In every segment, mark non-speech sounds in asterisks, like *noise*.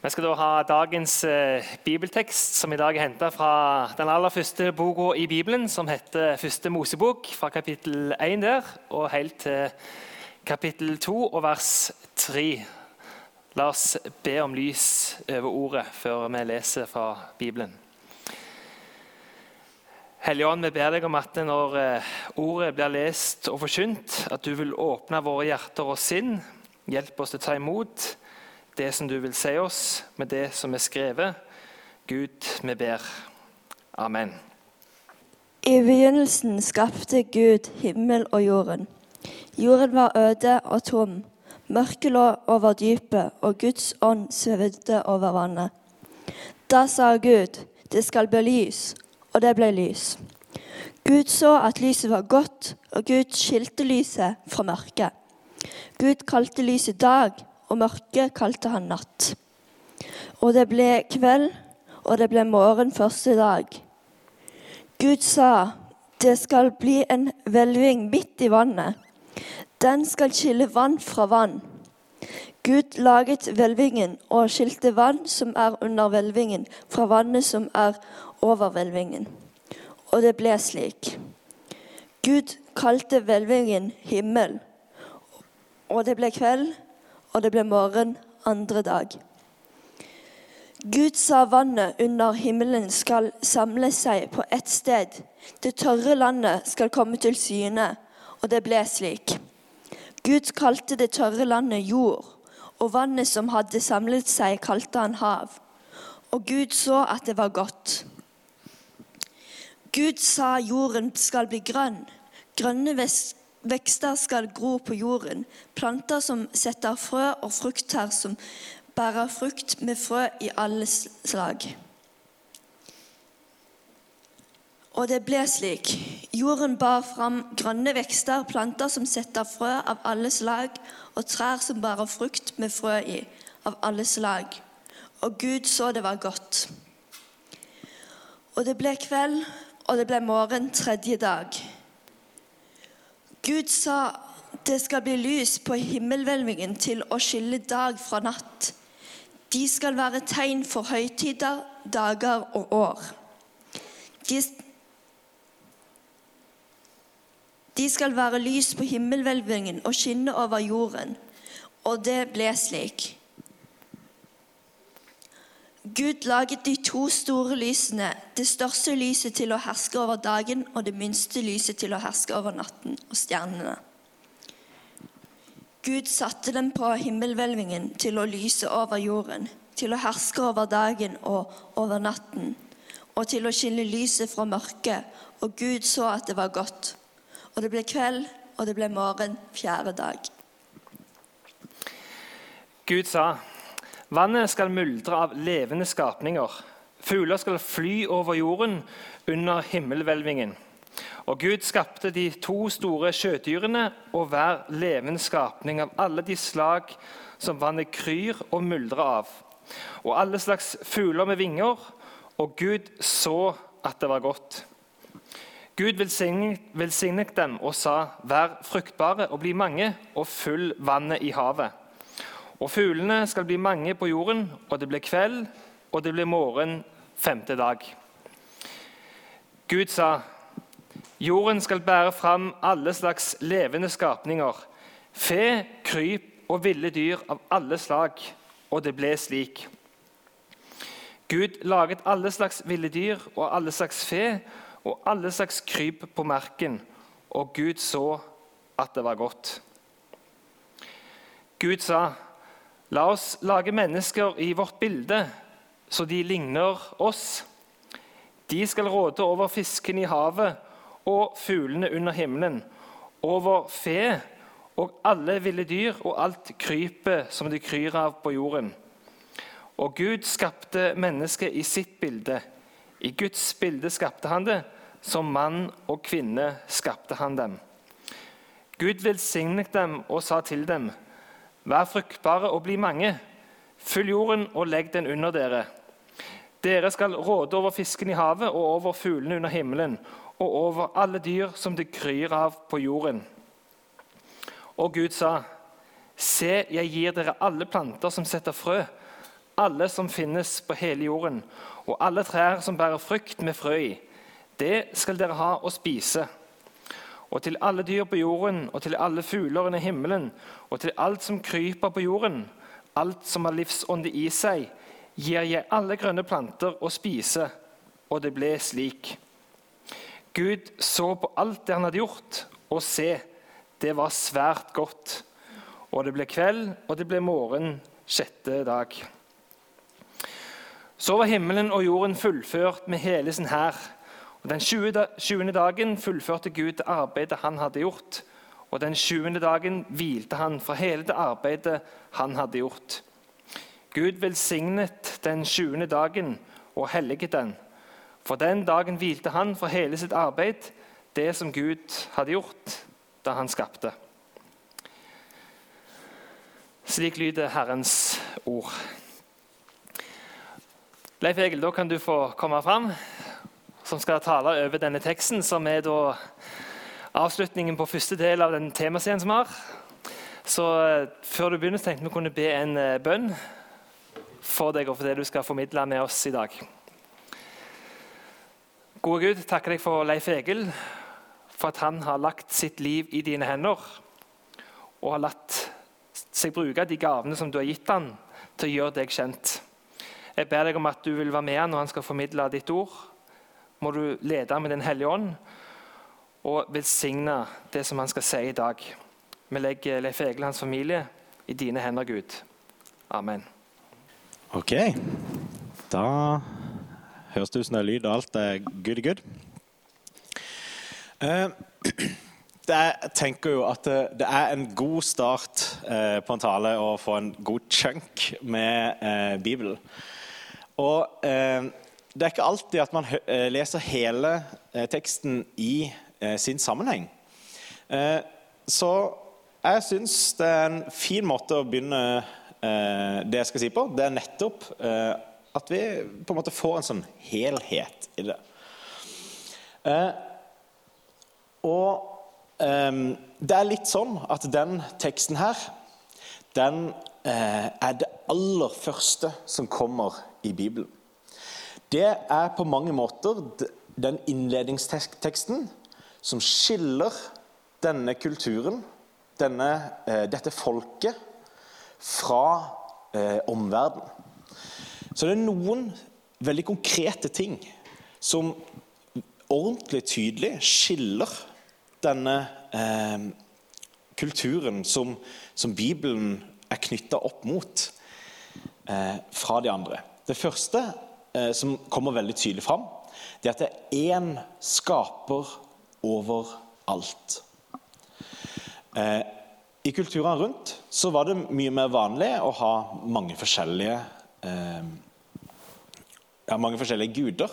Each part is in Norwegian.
Vi skal da ha dagens eh, bibeltekst, som i dag er henta fra den aller første boka i Bibelen, som heter Første Mosebok, fra kapittel 1 der og helt til kapittel 2 og vers 3. La oss be om lys over ordet før vi leser fra Bibelen. Hellige Ånd, vi ber deg om at når eh, ordet blir lest og forkynt, at du vil åpne våre hjerter og sinn. Hjelp oss til å ta imot det som du vil si oss, med det som er skrevet. Gud, vi ber. Amen. I begynnelsen skapte Gud himmel og jorden. Jorden var øde og tom. Mørket lå over dypet, og Guds ånd svevde over vannet. Da sa Gud, det skal bli lys, og det ble lys. Gud så at lyset var godt, og Gud skilte lyset fra mørket. Gud kalte lyset dag, og mørket kalte han natt. Og det ble kveld, og det ble morgen første dag. Gud sa, det skal bli en hvelving midt i vannet. Den skal skille vann fra vann. Gud laget hvelvingen og skilte vann som er under hvelvingen, fra vannet som er over hvelvingen. Og det ble slik. Gud kalte hvelvingen himmel, og det ble kveld, og det ble morgen andre dag. Gud sa vannet under himmelen skal samle seg på ett sted. Det tørre landet skal komme til syne, og det ble slik. Gud kalte det tørre landet jord, og vannet som hadde samlet seg, kalte han hav. Og Gud så at det var godt. Gud sa jorden skal bli grønn. Grønne Vekster skal gro på jorden, planter som setter frø, og frukter som bærer frukt med frø i alle slag. Og det ble slik. Jorden bar fram grønne vekster, planter som setter frø av alle slag, og trær som bærer frukt med frø i, av alle slag. Og Gud så det var godt. Og det ble kveld, og det ble morgen tredje dag. Gud sa det skal bli lys på himmelhvelvingen til å skille dag fra natt. De skal være tegn for høytider, dager og år. De, de skal være lys på himmelhvelvingen og skinne over jorden. Og det ble slik. Gud laget de to store lysene, det største lyset til å herske over dagen og det minste lyset til å herske over natten og stjernene. Gud satte dem på himmelhvelvingen til å lyse over jorden, til å herske over dagen og over natten, og til å skille lyset fra mørket, og Gud så at det var godt. Og det ble kveld, og det ble morgen fjerde dag. Gud sa Vannet skal muldre av levende skapninger. Fugler skal fly over jorden under himmelhvelvingen. Og Gud skapte de to store sjødyrene og hver levende skapning av alle de slag som vannet kryr og muldrer av, og alle slags fugler med vinger. Og Gud så at det var godt. Gud velsignet dem og sa, vær fruktbare og bli mange, og fyll vannet i havet. Og fuglene skal bli mange på jorden, og det blir kveld, og det blir morgen femte dag. Gud sa, jorden skal bære fram alle slags levende skapninger, fe, kryp og ville dyr av alle slag, og det ble slik. Gud laget alle slags ville dyr og alle slags fe og alle slags kryp på marken, og Gud så at det var godt. Gud sa, La oss lage mennesker i vårt bilde, så de ligner oss. De skal råde over fisken i havet og fuglene under himmelen, over fe og alle ville dyr og alt krypet som de kryr av på jorden. Og Gud skapte mennesket i sitt bilde. I Guds bilde skapte han det. Som mann og kvinne skapte han dem. Gud velsignet dem og sa til dem:" Vær fruktbare og bli mange. Fyll jorden og legg den under dere. Dere skal råde over fisken i havet og over fuglene under himmelen og over alle dyr som det kryr av på jorden. Og Gud sa, Se, jeg gir dere alle planter som setter frø, alle som finnes på hele jorden, og alle trær som bærer frukt med frø i. Det skal dere ha å spise. Og til alle dyr på jorden, og til alle fugler under himmelen, og til alt som kryper på jorden, alt som har livsånde i seg, gir jeg alle grønne planter å spise. Og det ble slik. Gud så på alt det han hadde gjort, og se, det var svært godt. Og det ble kveld, og det ble morgen sjette dag. Så var himmelen og jorden fullført med hele sin hær. Og Den 20. dagen fullførte Gud det arbeidet han hadde gjort. Og den 20. dagen hvilte han fra hele det arbeidet han hadde gjort. Gud velsignet den 20. dagen og helliget den. For den dagen hvilte han fra hele sitt arbeid, det som Gud hadde gjort da han skapte. Slik lyder Herrens ord. Leif Egil, da kan du få komme fram, som skal tale over denne teksten, som er da avslutningen på første del av den temaserien som vi har. Så eh, før du begynner, tenkte vi kunne be en eh, bønn for deg og for det du skal formidle med oss i dag. Gode Gud, takker deg for Leif Egil, for at han har lagt sitt liv i dine hender og har latt seg bruke de gavene som du har gitt han, til å gjøre deg kjent. Jeg ber deg om at du vil være med han når han skal formidle ditt ord. Må du lede med Den hellige ånd og velsigne det som han skal si i dag. Vi legger Leif Egil og hans familie i dine hender, Gud. Amen. Ok. Da høres det ut som det er lyd, og alt er good good. *clears throat* Er, jeg tenker jo at det, det, er en god start uh, på en tale å få en god chunk med Bibelen. Og det er ikke alltid at man leser hele teksten i sin sammenheng. så jeg syns det er en fin måte å begynne det jeg skal si på. Det er nettopp at vi på en måte får en sånn helhet i det. Eh, og eh, det er litt sånn at den teksten her, den eh, er det aller første som kommer i Bibelen. Det er på mange måter den innledningsteksten som skiller denne kulturen, denne, eh, dette folket, fra eh, omverdenen. Så det er noen veldig konkrete ting som ordentlig tydelig skiller denne eh, kulturen som, som, Bibelen er knytta opp mot, eh, fra de andre. Det første som kommer veldig tydelig fram, det er at det er én skaper over alt. Eh, I kulturene rundt så var det mye mer vanlig å ha mange forskjellige Eh, ja, mange forskjellige guder.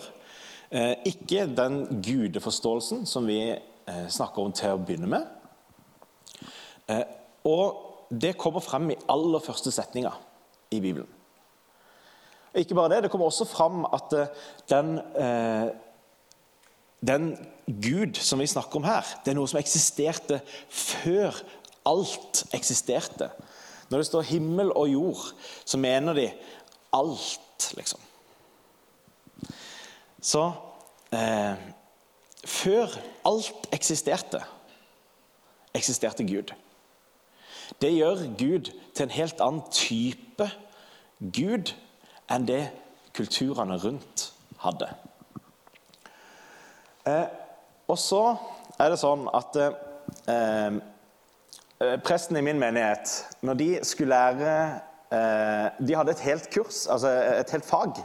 Eh, ikke den gudeforståelsen som vi eh, snakker om til å begynne med. Og det kommer frem i aller første setninga i Bibelen. Ikke bare det, det kommer også fram at den, den Gud som vi snakker om her, det er noe som eksisterte før alt eksisterte. Når det står himmel og jord, så mener de alt, liksom. Så eh, Før alt eksisterte, eksisterte Gud. Det gjør Gud til en helt annen type Gud enn det kulturene rundt hadde. Eh, og så er det sånn at eh, eh presten i min menighet, når de skulle lære Eh, de hadde et helt kurs, altså et helt fag,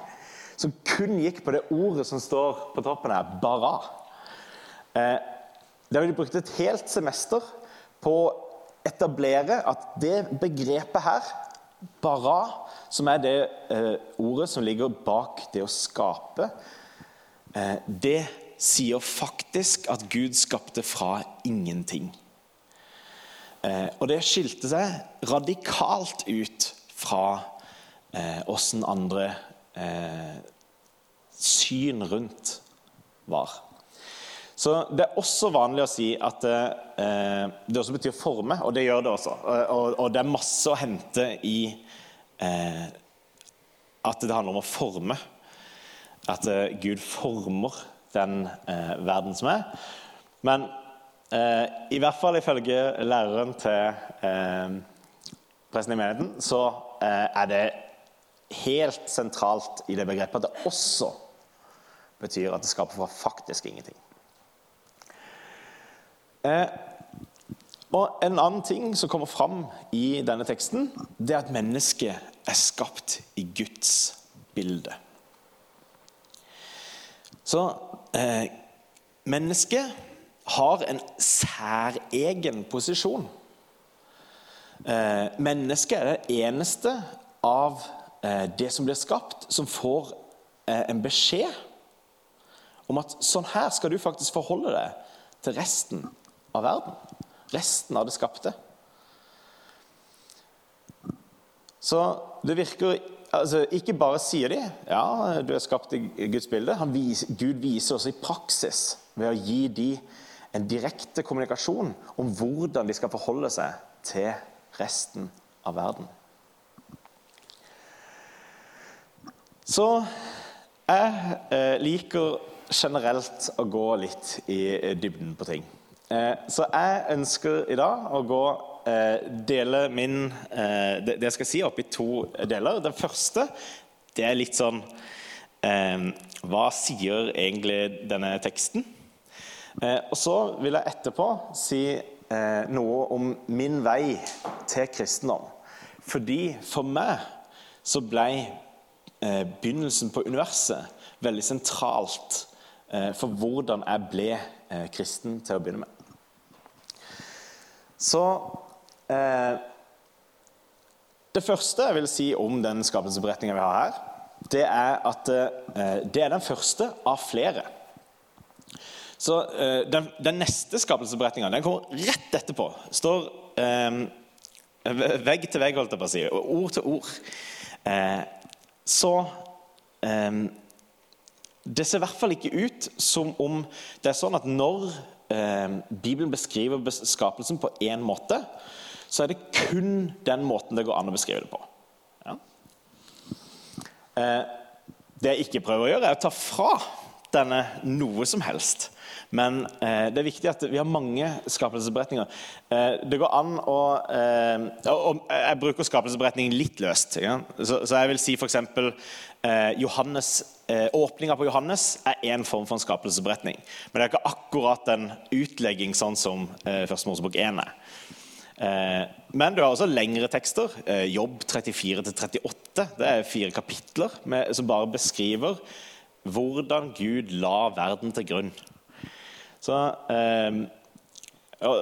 som kun gikk på det ordet som står på toppen her, 'bara'. Eh, der de brukt et helt semester på å etablere at det begrepet her, 'bara', som er det eh, ordet som ligger bak det å skape, det sier faktisk at Gud skapte fra ingenting. Og det skilte seg radikalt ut fra åssen eh, andre eh, syn rundt var. Så Det er også vanlig å si at eh, det også betyr forme, og det gjør det også. Og, og det er masse å hente i, eh, at det handler om å forme. At eh, Gud former den eh, verden som er. Men eh, i hvert fall ifølge læreren til eh, presten i menigheten, så eh, er det helt sentralt i det begrepet at det også betyr at det skaper for faktisk ingenting. Eh, og En annen ting som kommer fram i denne teksten, det er at mennesket er skapt i Guds bilde. Så eh, mennesket har en særegen posisjon. Eh, mennesket er det eneste av eh, det som blir skapt, som får eh, en beskjed om at sånn her skal du faktisk forholde deg til resten av verden. Resten av det skapte. Så det virker altså, Ikke bare sier de ja, du er skapt i Guds bilde. Vis, Gud viser også i praksis ved å gi de en direkte kommunikasjon om hvordan de skal forholde seg til resten av verden. Så jeg eh, liker generelt å gå litt i dybden på ting. Eh, så jeg ønsker i dag å gå eh, dele min eh, det, jeg skal si, opp i to deler. Den første det er litt sånn Hva sier egentlig denne teksten? Og så vil jeg etterpå si noe om min vei til kristendom. Fordi for meg så ble begynnelsen på universet veldig sentralt for hvordan jeg ble kristen til å begynne med. Så eh, Det første jeg vil si om den skapelsesberetninga vi har her, det er at eh, det er den første av flere. Så eh, den, den, neste skapelsesberetninga kommer rett etterpå. står eh, vegg til vegg, holdt jeg på å si. Ord til ord. Eh, så eh, Det ser i hvert fall ikke ut som om det er sånn at når eh, Bibelen beskriver skapelsen på én måte, så er det kun den måten det går an å beskrive det på. Ja. Eh, det jeg ikke prøver å gjøre, er å ta fra denne noe som helst. Men eh, det er viktig at vi har mange skapelsesberetninger. Eh, det går an å eh, og Jeg bruker skapelsesberetningen litt løst. Ja? Så, så, jeg vil si f.eks. Eh, Johannes eh, Åpninga på Johannes er én form for en skapelsesberetning. Men det er ikke akkurat en utlegging sånn som eh, Første Mosebok 1 er. Eh, men du har også lengre tekster. Eh, Jobb 34-38. Det er fire kapitler med, som bare beskriver hvordan Gud la verden til grunn. Så eh,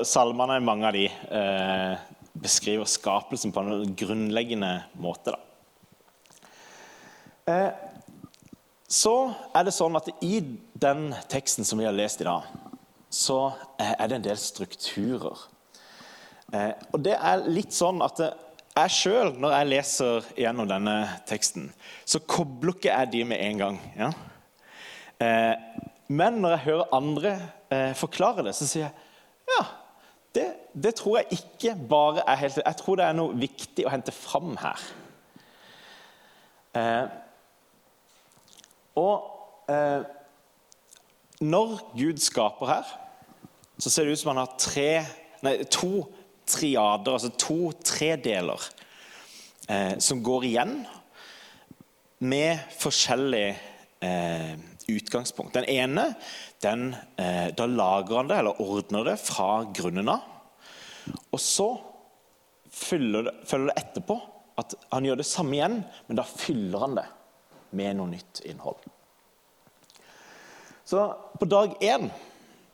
Salmene, mange av de, eh, beskriver skapelsen på en grunnleggende måte. Eh, så er det sånn at i den teksten som vi har lest i dag, så eh, er det en del strukturer. Eh, og det er litt sånn at jeg sjøl, når jeg leser gjennom denne teksten, så kobler ikke jeg de med en gang. Ja? Eh, men når jeg hører andre eh, forklare det, så sier jeg ja, det, det, tror jeg ikke bare er helt Jeg tror det er noe viktig å hente fram her. Eh, og eh, når Gud skaper her, så ser det ut som han har tre, nei, to triader, altså to tredeler, eh, som går igjen med forskjellig eh, utgangspunkt. Den ene den, eh, da lager han det, eller ordner det, fra grunnen av. Og så følger det, følger det etterpå at han gjør det samme igjen, men da fyller han det med noe nytt innhold. Så på dag én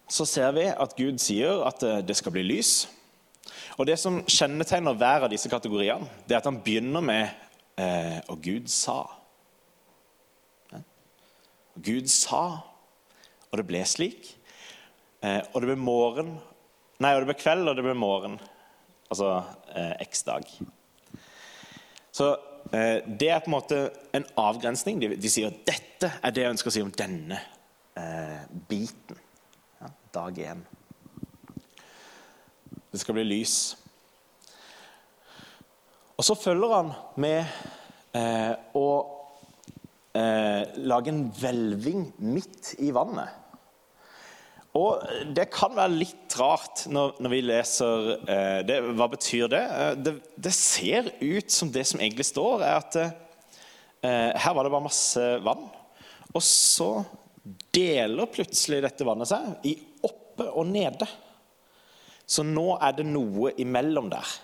så ser vi at Gud sier at eh, det skal bli lys. Og Det som kjennetegner hver av disse kategoriene, det er at han begynner med eh, Og Gud sa. Gud sa, og det ble slik. Eh, og det ble morgen Nei, og det ble kveld, og det ble morgen. Altså eh, X-dag. Så eh, det er på en måte en avgrensning. De, de, sier at dette er det jeg ønsker å si om denne eh, biten. Ja, dag én. Det skal bli lys. Og så følger han med eh, å eh, lage en hvelving midt i vannet. Og Det kan være litt rart når, når vi leser eh, det. Hva betyr det? Eh, det? det? ser ut som det som egentlig står, er at eh, her var det bare masse vann. Og så deler plutselig dette vannet seg i oppe og nede. Så nå er det noe imellom der.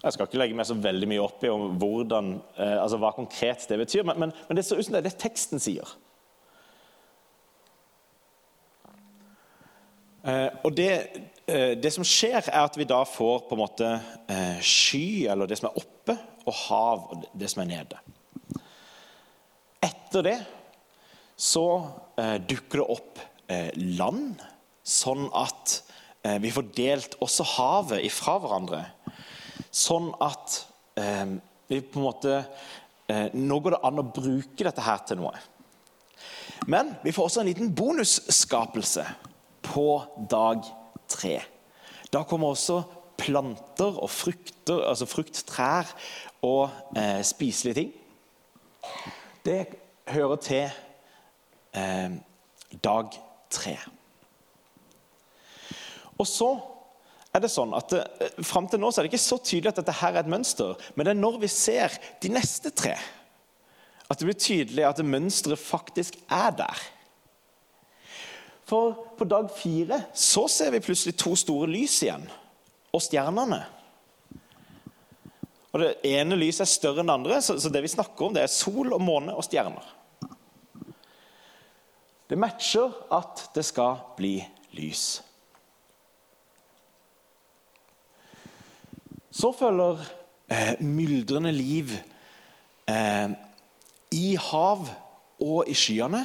Jeg skal ikke legge meg så veldig mye opp i hvordan, eh, altså hva konkret det betyr, men, men, men det ser ut som det er det teksten sier. Eh, og det, eh, det, som skjer, er at vi da får på en måte sky, eller det som er oppe, og hav, og det som er nede. Etter det så dukker det opp land, sånn at vi får delt også havet ifra hverandre. Sånn at vi på en måte Nå går det an å bruke dette her til noe. Men vi får også en liten bonusskapelse på dag tre. Da kommer også planter og frukter, altså frukttrær og eh, spiselige ting. Det hører til eh, dag tre. Og så er det sånn at eh, Fram til nå så er det ikke så tydelig at dette her er et mønster, men det er når vi ser de neste tre, at det blir tydelig at mønsteret faktisk er der. For på dag fire så ser vi plutselig to store lys igjen, og stjernene. Og Det ene lyset er større enn det andre, så, det vi snakker om, det er sol og måne og stjerner. Det matcher at det skal bli lys. Så følger eh, myldrende liv eh, i hav og i skyene.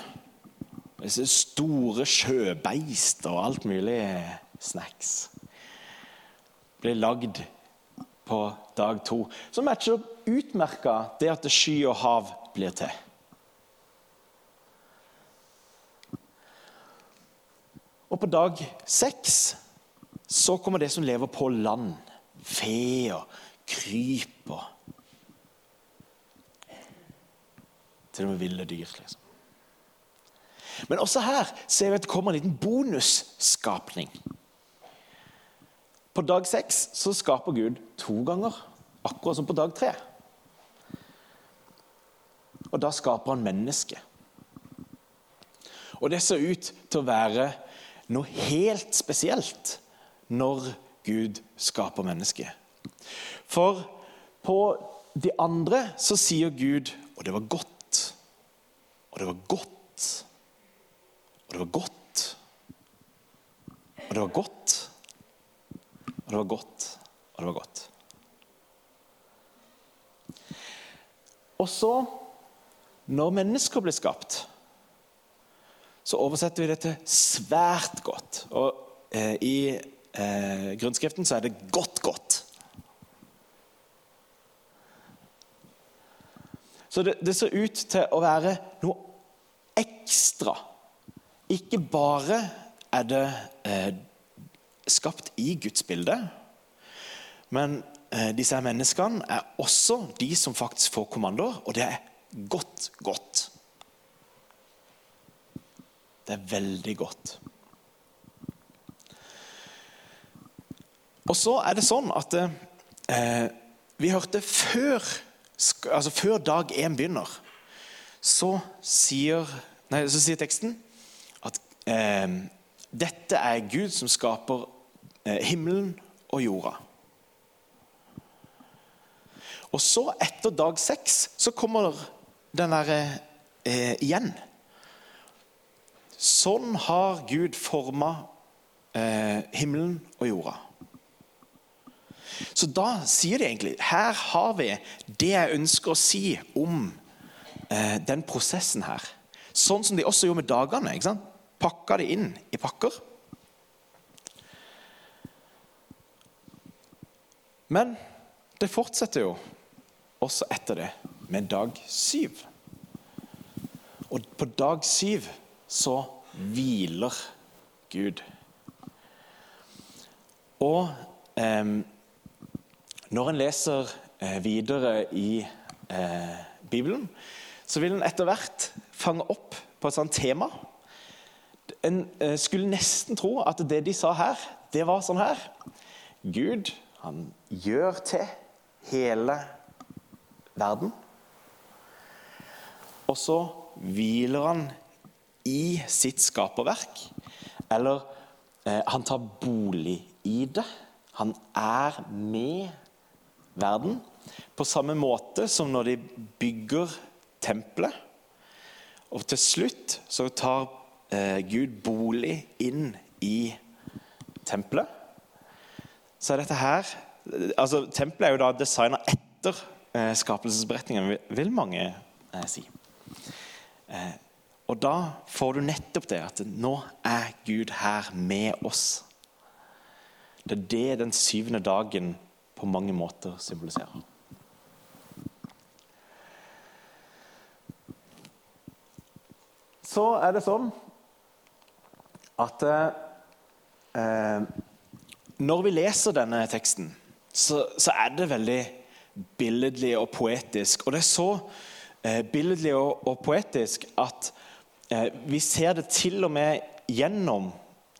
Disse store sjøbeist og alt mulig snacks. Blir lagd på dag to. Som matcher utmerka det at sky og hav blir til. Og på dag seks så kommer det som lever på land. Fe og Til og med ville dyr. liksom. Men også her ser vi at det kommer en liten bonusskapning. På dag seks så skaper Gud to ganger, akkurat som på dag tre. Og da skaper han mennesket. Og det ser ut til å være noe helt spesielt når Gud skaper mennesket. For på de andre så sier Gud Og det var godt. Og det var godt. Og det var godt. Og det var godt. Og det var godt. Og det var godt. Og så, når mennesker blir skapt, så oversetter vi det til svært godt. Og eh, i eh, grunnskriften så er det godt, godt. Så det, det ser ut til å være noe ekstra ikke bare er det eh, skapt i Guds bilde, men eh, disse menneskene er også de som faktisk får kommandoer, og det er godt, godt. Det er veldig godt. Og så er det sånn at eh, Vi hørte før, altså før dag én begynner, så sier, nei, så sier teksten eh, dette er Gud som skaper eh, himmelen og jorda. Og så, etter dag seks, så kommer den derre eh, igjen. Sånn har Gud forma eh, himmelen og jorda. Så da sier de egentlig her har vi det jeg ønsker å si om eh, den prosessen her. Sånn som de også gjorde med dagene. ikke sant? pakka det inn i pakker. Men det fortsetter jo også etter det, med dag syv. Og på dag syv så hviler Gud. Og eh, når en leser eh, videre i eh, Bibelen, så vil en etter hvert fange opp på et sånt tema. En eh, skulle nesten tro at det de sa her, det var sånn her. Gud, han gjør til hele verden. Og så hviler han i sitt skaperverk. Eller eh, han tar bolig i det. Han er med verden. På samme måte som når de bygger tempelet. Og til slutt så tar eh, Gud bolig inn i tempelet. Så er dette her altså Tempelet er jo da designa etter eh, skapelsesberetningen, vil, mange eh, si. Og da får du nettopp det at nå er Gud her med oss. Det er det den syvende dagen på mange måter symboliserer. Så er det sånn at eh, når vi leser denne teksten, så, så, er det veldig billedlig og poetisk. Og det er så eh, billedlig og, og, poetisk at eh, vi ser det til og med gjennom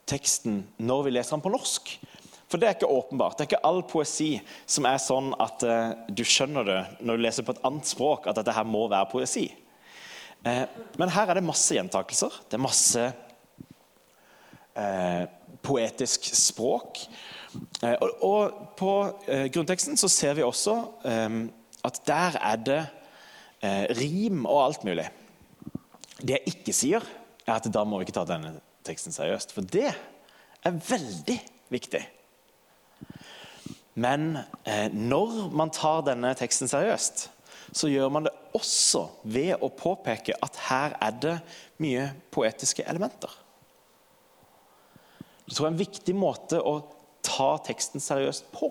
teksten når vi leser den på norsk. For det er ikke åpenbart. Det er ikke all poesi som er sånn at eh, du skjønner det når du leser på et annet språk, at dette her må være poesi. Eh, men her er det masse gjentakelser. Det er masse eh, poetisk språk. Og, på grunnteksten så ser vi også at der er det rim og alt mulig. Det jeg ikke sier, er at da må vi ikke ta denne teksten seriøst. For det er veldig viktig. Men når man tar denne teksten seriøst, så gjør man det også ved å påpeke at her er det mye poetiske elementer. Det tror jeg er en viktig måte å ta teksten seriøst på.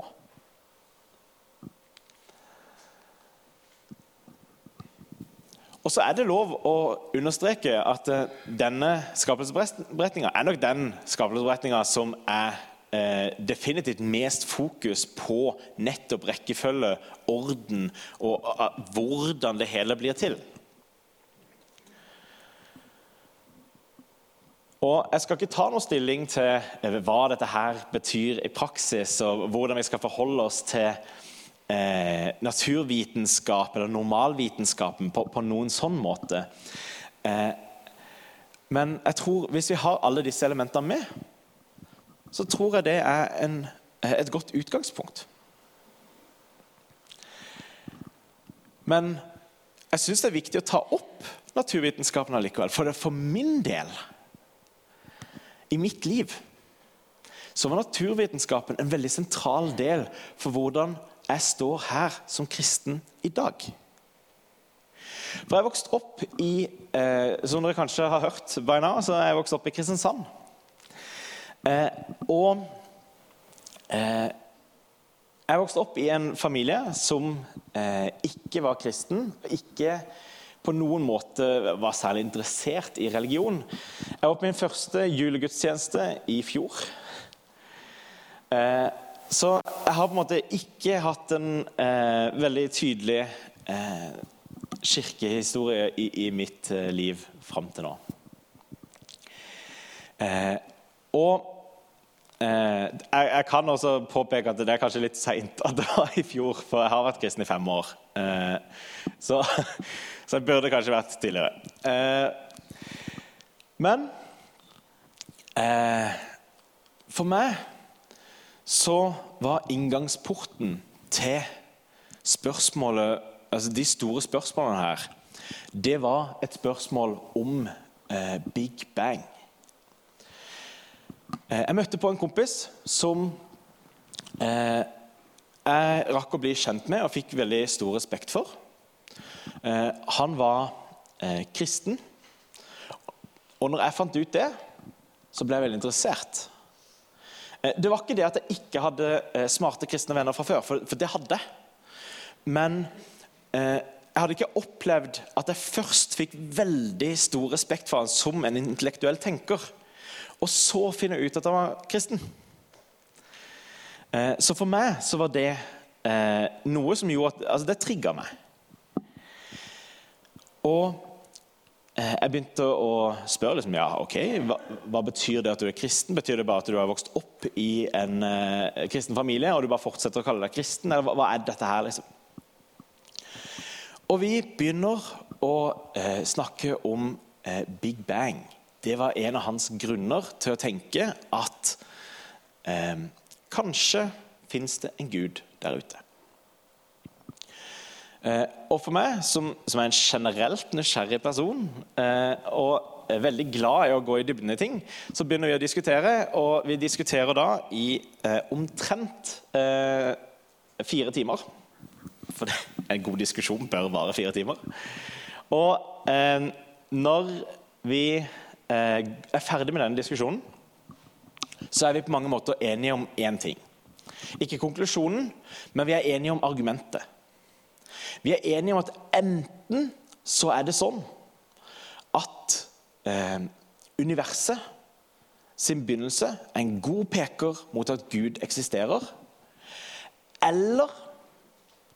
Og så er det lov å understreke at eh, denne skapelsesberetninga er nok den skapelsesberetninga som er eh, definitivt mest fokus på nettopp rekkefølge, orden og hvordan det hele blir til. Og Jeg skal ikke ta noe stilling til eh, hva dette her betyr i praksis, og hvordan vi skal forholde oss til eh, naturvitenskap eller normalvitenskapen på, på noen sånn måte. Eh, men jeg tror hvis vi har alle disse elementene med, så tror jeg det er en, et godt utgangspunkt. Men jeg syns det er viktig å ta opp naturvitenskapen allikevel. For det for min del, i mitt liv, så var naturvitenskapen en veldig sentral del for hvordan jeg står her som kristen i dag. For jeg vokste opp i eh, Som dere kanskje har hørt by now, så jeg vokst opp i Kristiansand. Eh, og eh, jeg vokste opp i en familie som eh, ikke var kristen. Ikke på noen måte var særlig interessert i religion. Jeg var på min første julegudstjeneste i fjor. Eh, så jeg har på en måte ikke hatt en eh, veldig tydelig eh, kirkehistorie i, i mitt liv fram til nå. og Eh, jeg, jeg, kan også påpeke at det er kanskje litt seint at det var i fjor, for jeg har vært kristen i fem år. Eh, så, *laughs* så, jeg burde kanskje vært tidligere. Eh, men for meg så var inngangsporten til spørsmålet Altså de store spørsmålene her, det var et spørsmål om Big Bang. Eh, jeg møtte på en kompis som eh, jeg rakk å bli kjent med og fikk veldig stor respekt for. Eh, han var kristen. Og når jeg fant ut det, så ble jeg veldig interessert. Det var ikke det at jeg ikke hadde smarte kristne venner fra før, for det hadde jeg. Men jeg hadde ikke opplevd at jeg først fikk veldig stor respekt for han som en intellektuell tenker og så finne ut at han var kristen. Eh, så for meg så var det eh, noe som gjorde at Altså, det trigga meg. Og eh, jeg begynte å spørre liksom, ja, ok, hva, hva, betyr det at du er kristen. Betyr det bare at du har vokst opp i en kristen familie og du bare fortsetter å kalle deg kristen? Eller hva, hva er dette her, liksom? Og vi begynner å snakke om Big Bang. Det var en av hans grunner til å tenke at eh, kanskje fins det en gud der ute. Eh, og for meg, som, som, er en generelt nysgjerrig person, eh, og er veldig glad i å gå i dybden i ting, så begynner vi å diskutere. Og vi diskuterer da i eh, omtrent fire timer. For det, en god diskusjon bør vare fire timer. Og når vi er ferdig med denne diskusjonen, så er vi på mange måter enige om én ting. Ikke konklusjonen, men vi er enige om argumentet. Vi er enige om at enten så er det sånn at eh, universet sin begynnelse er en god peker mot at Gud eksisterer. Eller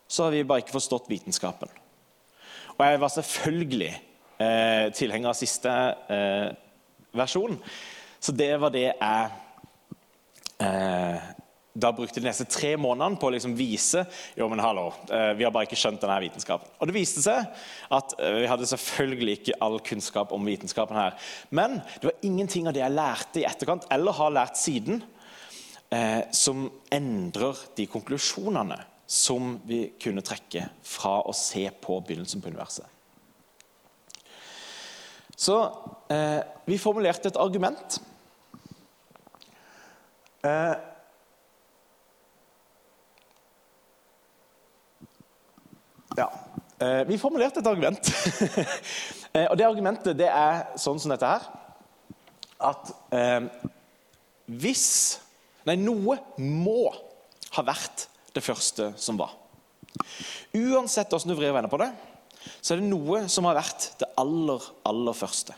så har vi bare ikke forstått vitenskapen. Og jeg var selvfølgelig eh, tilhenger av siste eh, versjon, så det var det jeg eh, da brukte de neste tre månedene på å liksom vise jo, men hallo, eh, vi har bare ikke skjønt denne vitenskapen. Og Det viste seg at eh, vi hadde selvfølgelig ikke all kunnskap om vitenskapen her. Men det var ingenting av det jeg lærte i etterkant, eller har lært siden, eh, som endrer de konklusjonene som vi kunne trekke fra å se på begynnelsen på universet. Så eh, vi formulerte et argument. Eh, Ja. Eh, vi formulerte et argument. *laughs* Eh, og det argumentet det er sånn som dette her. At eh, hvis Nei, noe må ha vært det første som var. Uansett hvordan du vrir og vender på det, så er det noe som har vært det aller, aller første.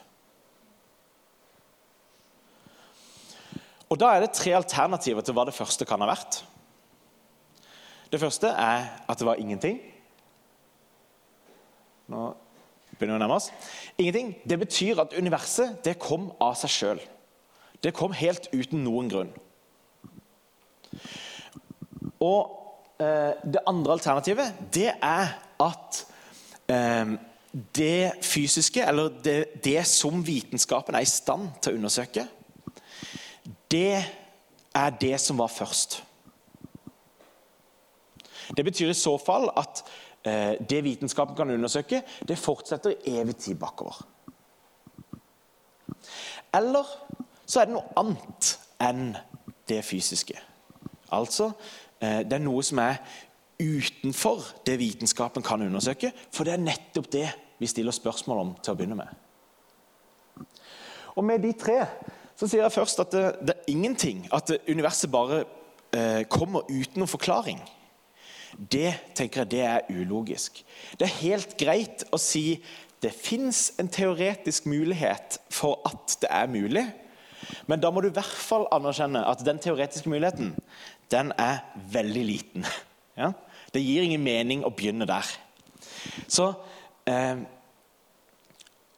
Og Da er det tre alternativer til hva det første kan ha vært. Det første er at det var ingenting. Nå begynner vi å nærme oss. Ingenting. Det betyr at universet det kom av seg sjøl. Det kom helt uten noen grunn. Og eh, det andre alternativet, det er at det fysiske, eller det, det, som vitenskapen er i stand til å undersøke, det er det som var først. Det betyr i så fall at Eh, det vitenskapen kan undersøke, det fortsetter i evig tid bakover. Eller så er det noe annet enn det fysiske. Altså, eh, det er noe som er utenfor det vitenskapen kan undersøke, for det er nettopp det vi stiller spørsmål om til å begynne med. Og med de tre så sier jeg først at det, det er ingenting, at universet bare eh, kommer uten noen forklaring. Det tenker jeg det er ulogisk. Det er helt greit å si det fins en teoretisk mulighet for at det er mulig. Men da må du i hvert fall anerkjenne at den teoretiske muligheten den er veldig liten. Ja? Det gir ingen mening å begynne der. Så eh,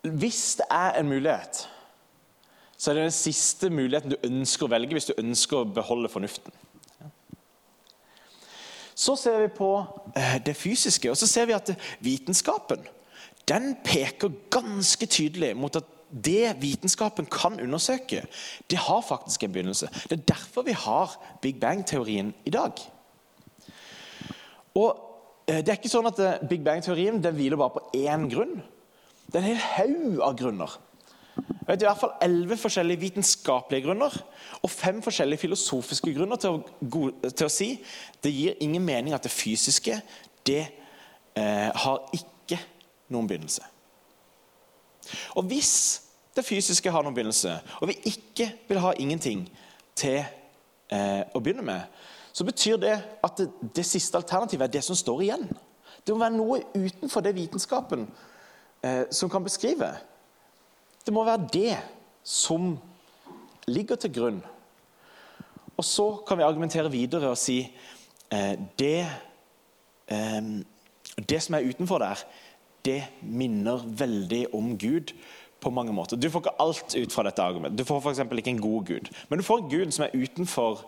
hvis det er en mulighet, så er det den siste muligheten du ønsker å velge hvis du ønsker å beholde fornuften. Så ser vi på eh, det fysiske, og så ser vi at vitenskapen den peker ganske tydelig mot at det vitenskapen kan undersøke, det har faktisk en begynnelse. Det er derfor vi har Big Bang-teorien i dag. Og eh, Det er ikke sånn at eh, Big Bang-teorien den hviler bare på én grunn. Det er en hel haug av grunner. Jeg vet i hvert fall elleve forskjellige vitenskapelige grunner og fem forskjellige filosofiske grunner til å, til å, si det gir ingen mening at det fysiske det eh, har ikke noen begynnelse. Og hvis det fysiske har noen begynnelse, og vi ikke vil ha ingenting til eh, å begynne med, så betyr det at det, det, siste alternativet er det som står igjen. Det må være noe utenfor det vitenskapen eh, som kan beskrive. Det må være det som ligger til grunn. Og så kan vi argumentere videre og si eh, det, eh, det som er utenfor der, det minner veldig om Gud på mange måter. Du får ikke alt ut fra dette argumentet. Du får f.eks. ikke en god gud. Men du får en gud som er utenfor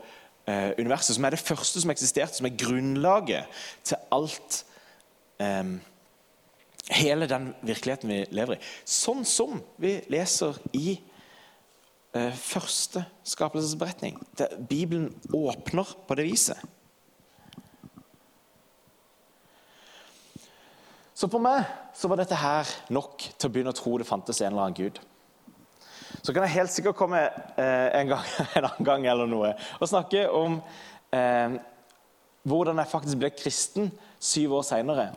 eh, universet, som er det første som eksisterte, som er grunnlaget til alt eh, Hele den virkeligheten vi lever i. Sånn som vi leser i eh, første skapelsesberetning. Der Bibelen åpner på det viset. Så for meg så var dette her nok til å begynne å tro det fantes en eller annen gud. Så kan jeg helt sikkert komme eh, en, gang, *laughs* en, annen gang eller noe og snakke om eh, hvordan jeg faktisk ble kristen syv år seinere.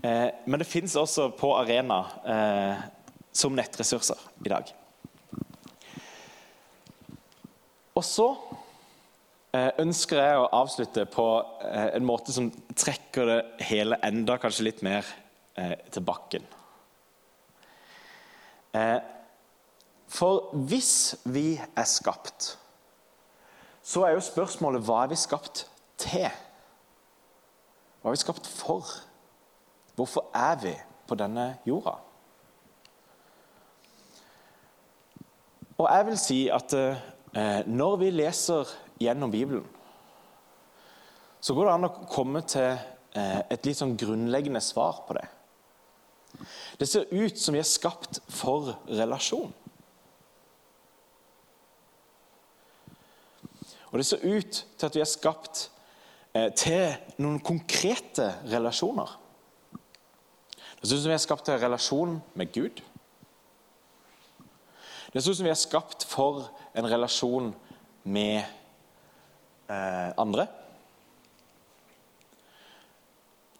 Eh, men det fins også på Arena eh, som nettressurser i dag. Og så eh, ønsker jeg å avslutte på eh, en måte som trekker det hele enda kanskje litt mer til bakken. For hvis vi er skapt, så er jo spørsmålet hva er vi skapt til? Hva er vi skapt for? Hvorfor er vi på denne jorda? Og jeg vil si at eh, når vi leser gjennom Bibelen, så går det an å komme til eh, et litt sånn grunnleggende svar på det. Det ser ut som vi er skapt for relasjon. Og det ser ut til at vi er skapt eh, til noen konkrete relasjoner. Det ser ut som vi er skapt til relasjon med Gud. Det ser ut som vi er skapt for en relasjon med eh, andre.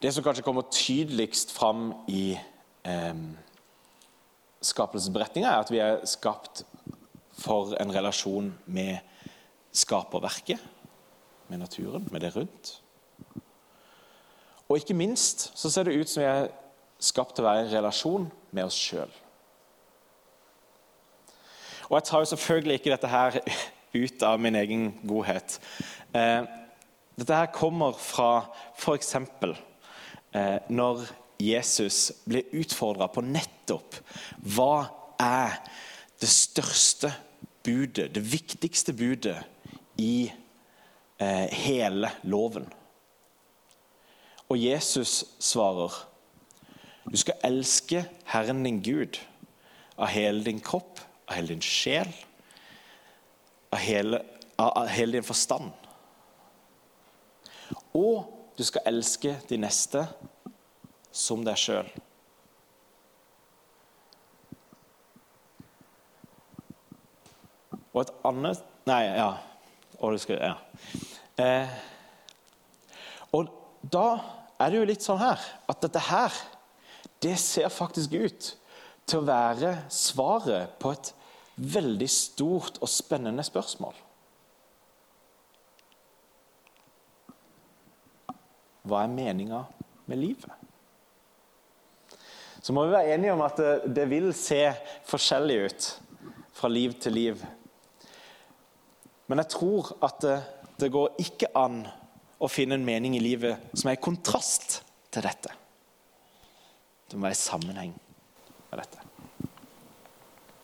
Det som kanskje kommer tydeligst fram i eh, skapelsesberetninga, er at vi er skapt for en relasjon med skaperverket, med naturen, med det rundt. Og ikke minst så ser det ut som vi er skapt til å være i relasjon med oss sjøl. Og jeg tar jo selvfølgelig ikke dette her ut av min egen godhet. Eh, dette her kommer fra f.eks. Eh, når Jesus blir utfordra på nettopp hva er det største budet, det viktigste budet i eh, hele loven. Og Jesus svarer du skal elske Herren din Gud av hele din kropp, av hele din sjel, av hele, av hele din forstand. Og du skal elske de neste som deg sjøl. Og et annet Nei, ja. Og, skal, ja. Eh, og da er det jo litt sånn her at dette her, det ser faktisk ut til å være svaret på et veldig stort og spennende spørsmål. Hva er meninga med livet? så må vi være enige om at det, det vil se forskjellig ut fra liv til liv. Men jeg tror at det, det går ikke an å finne en mening i livet som er i kontrast til dette. Det må være i sammenheng med dette.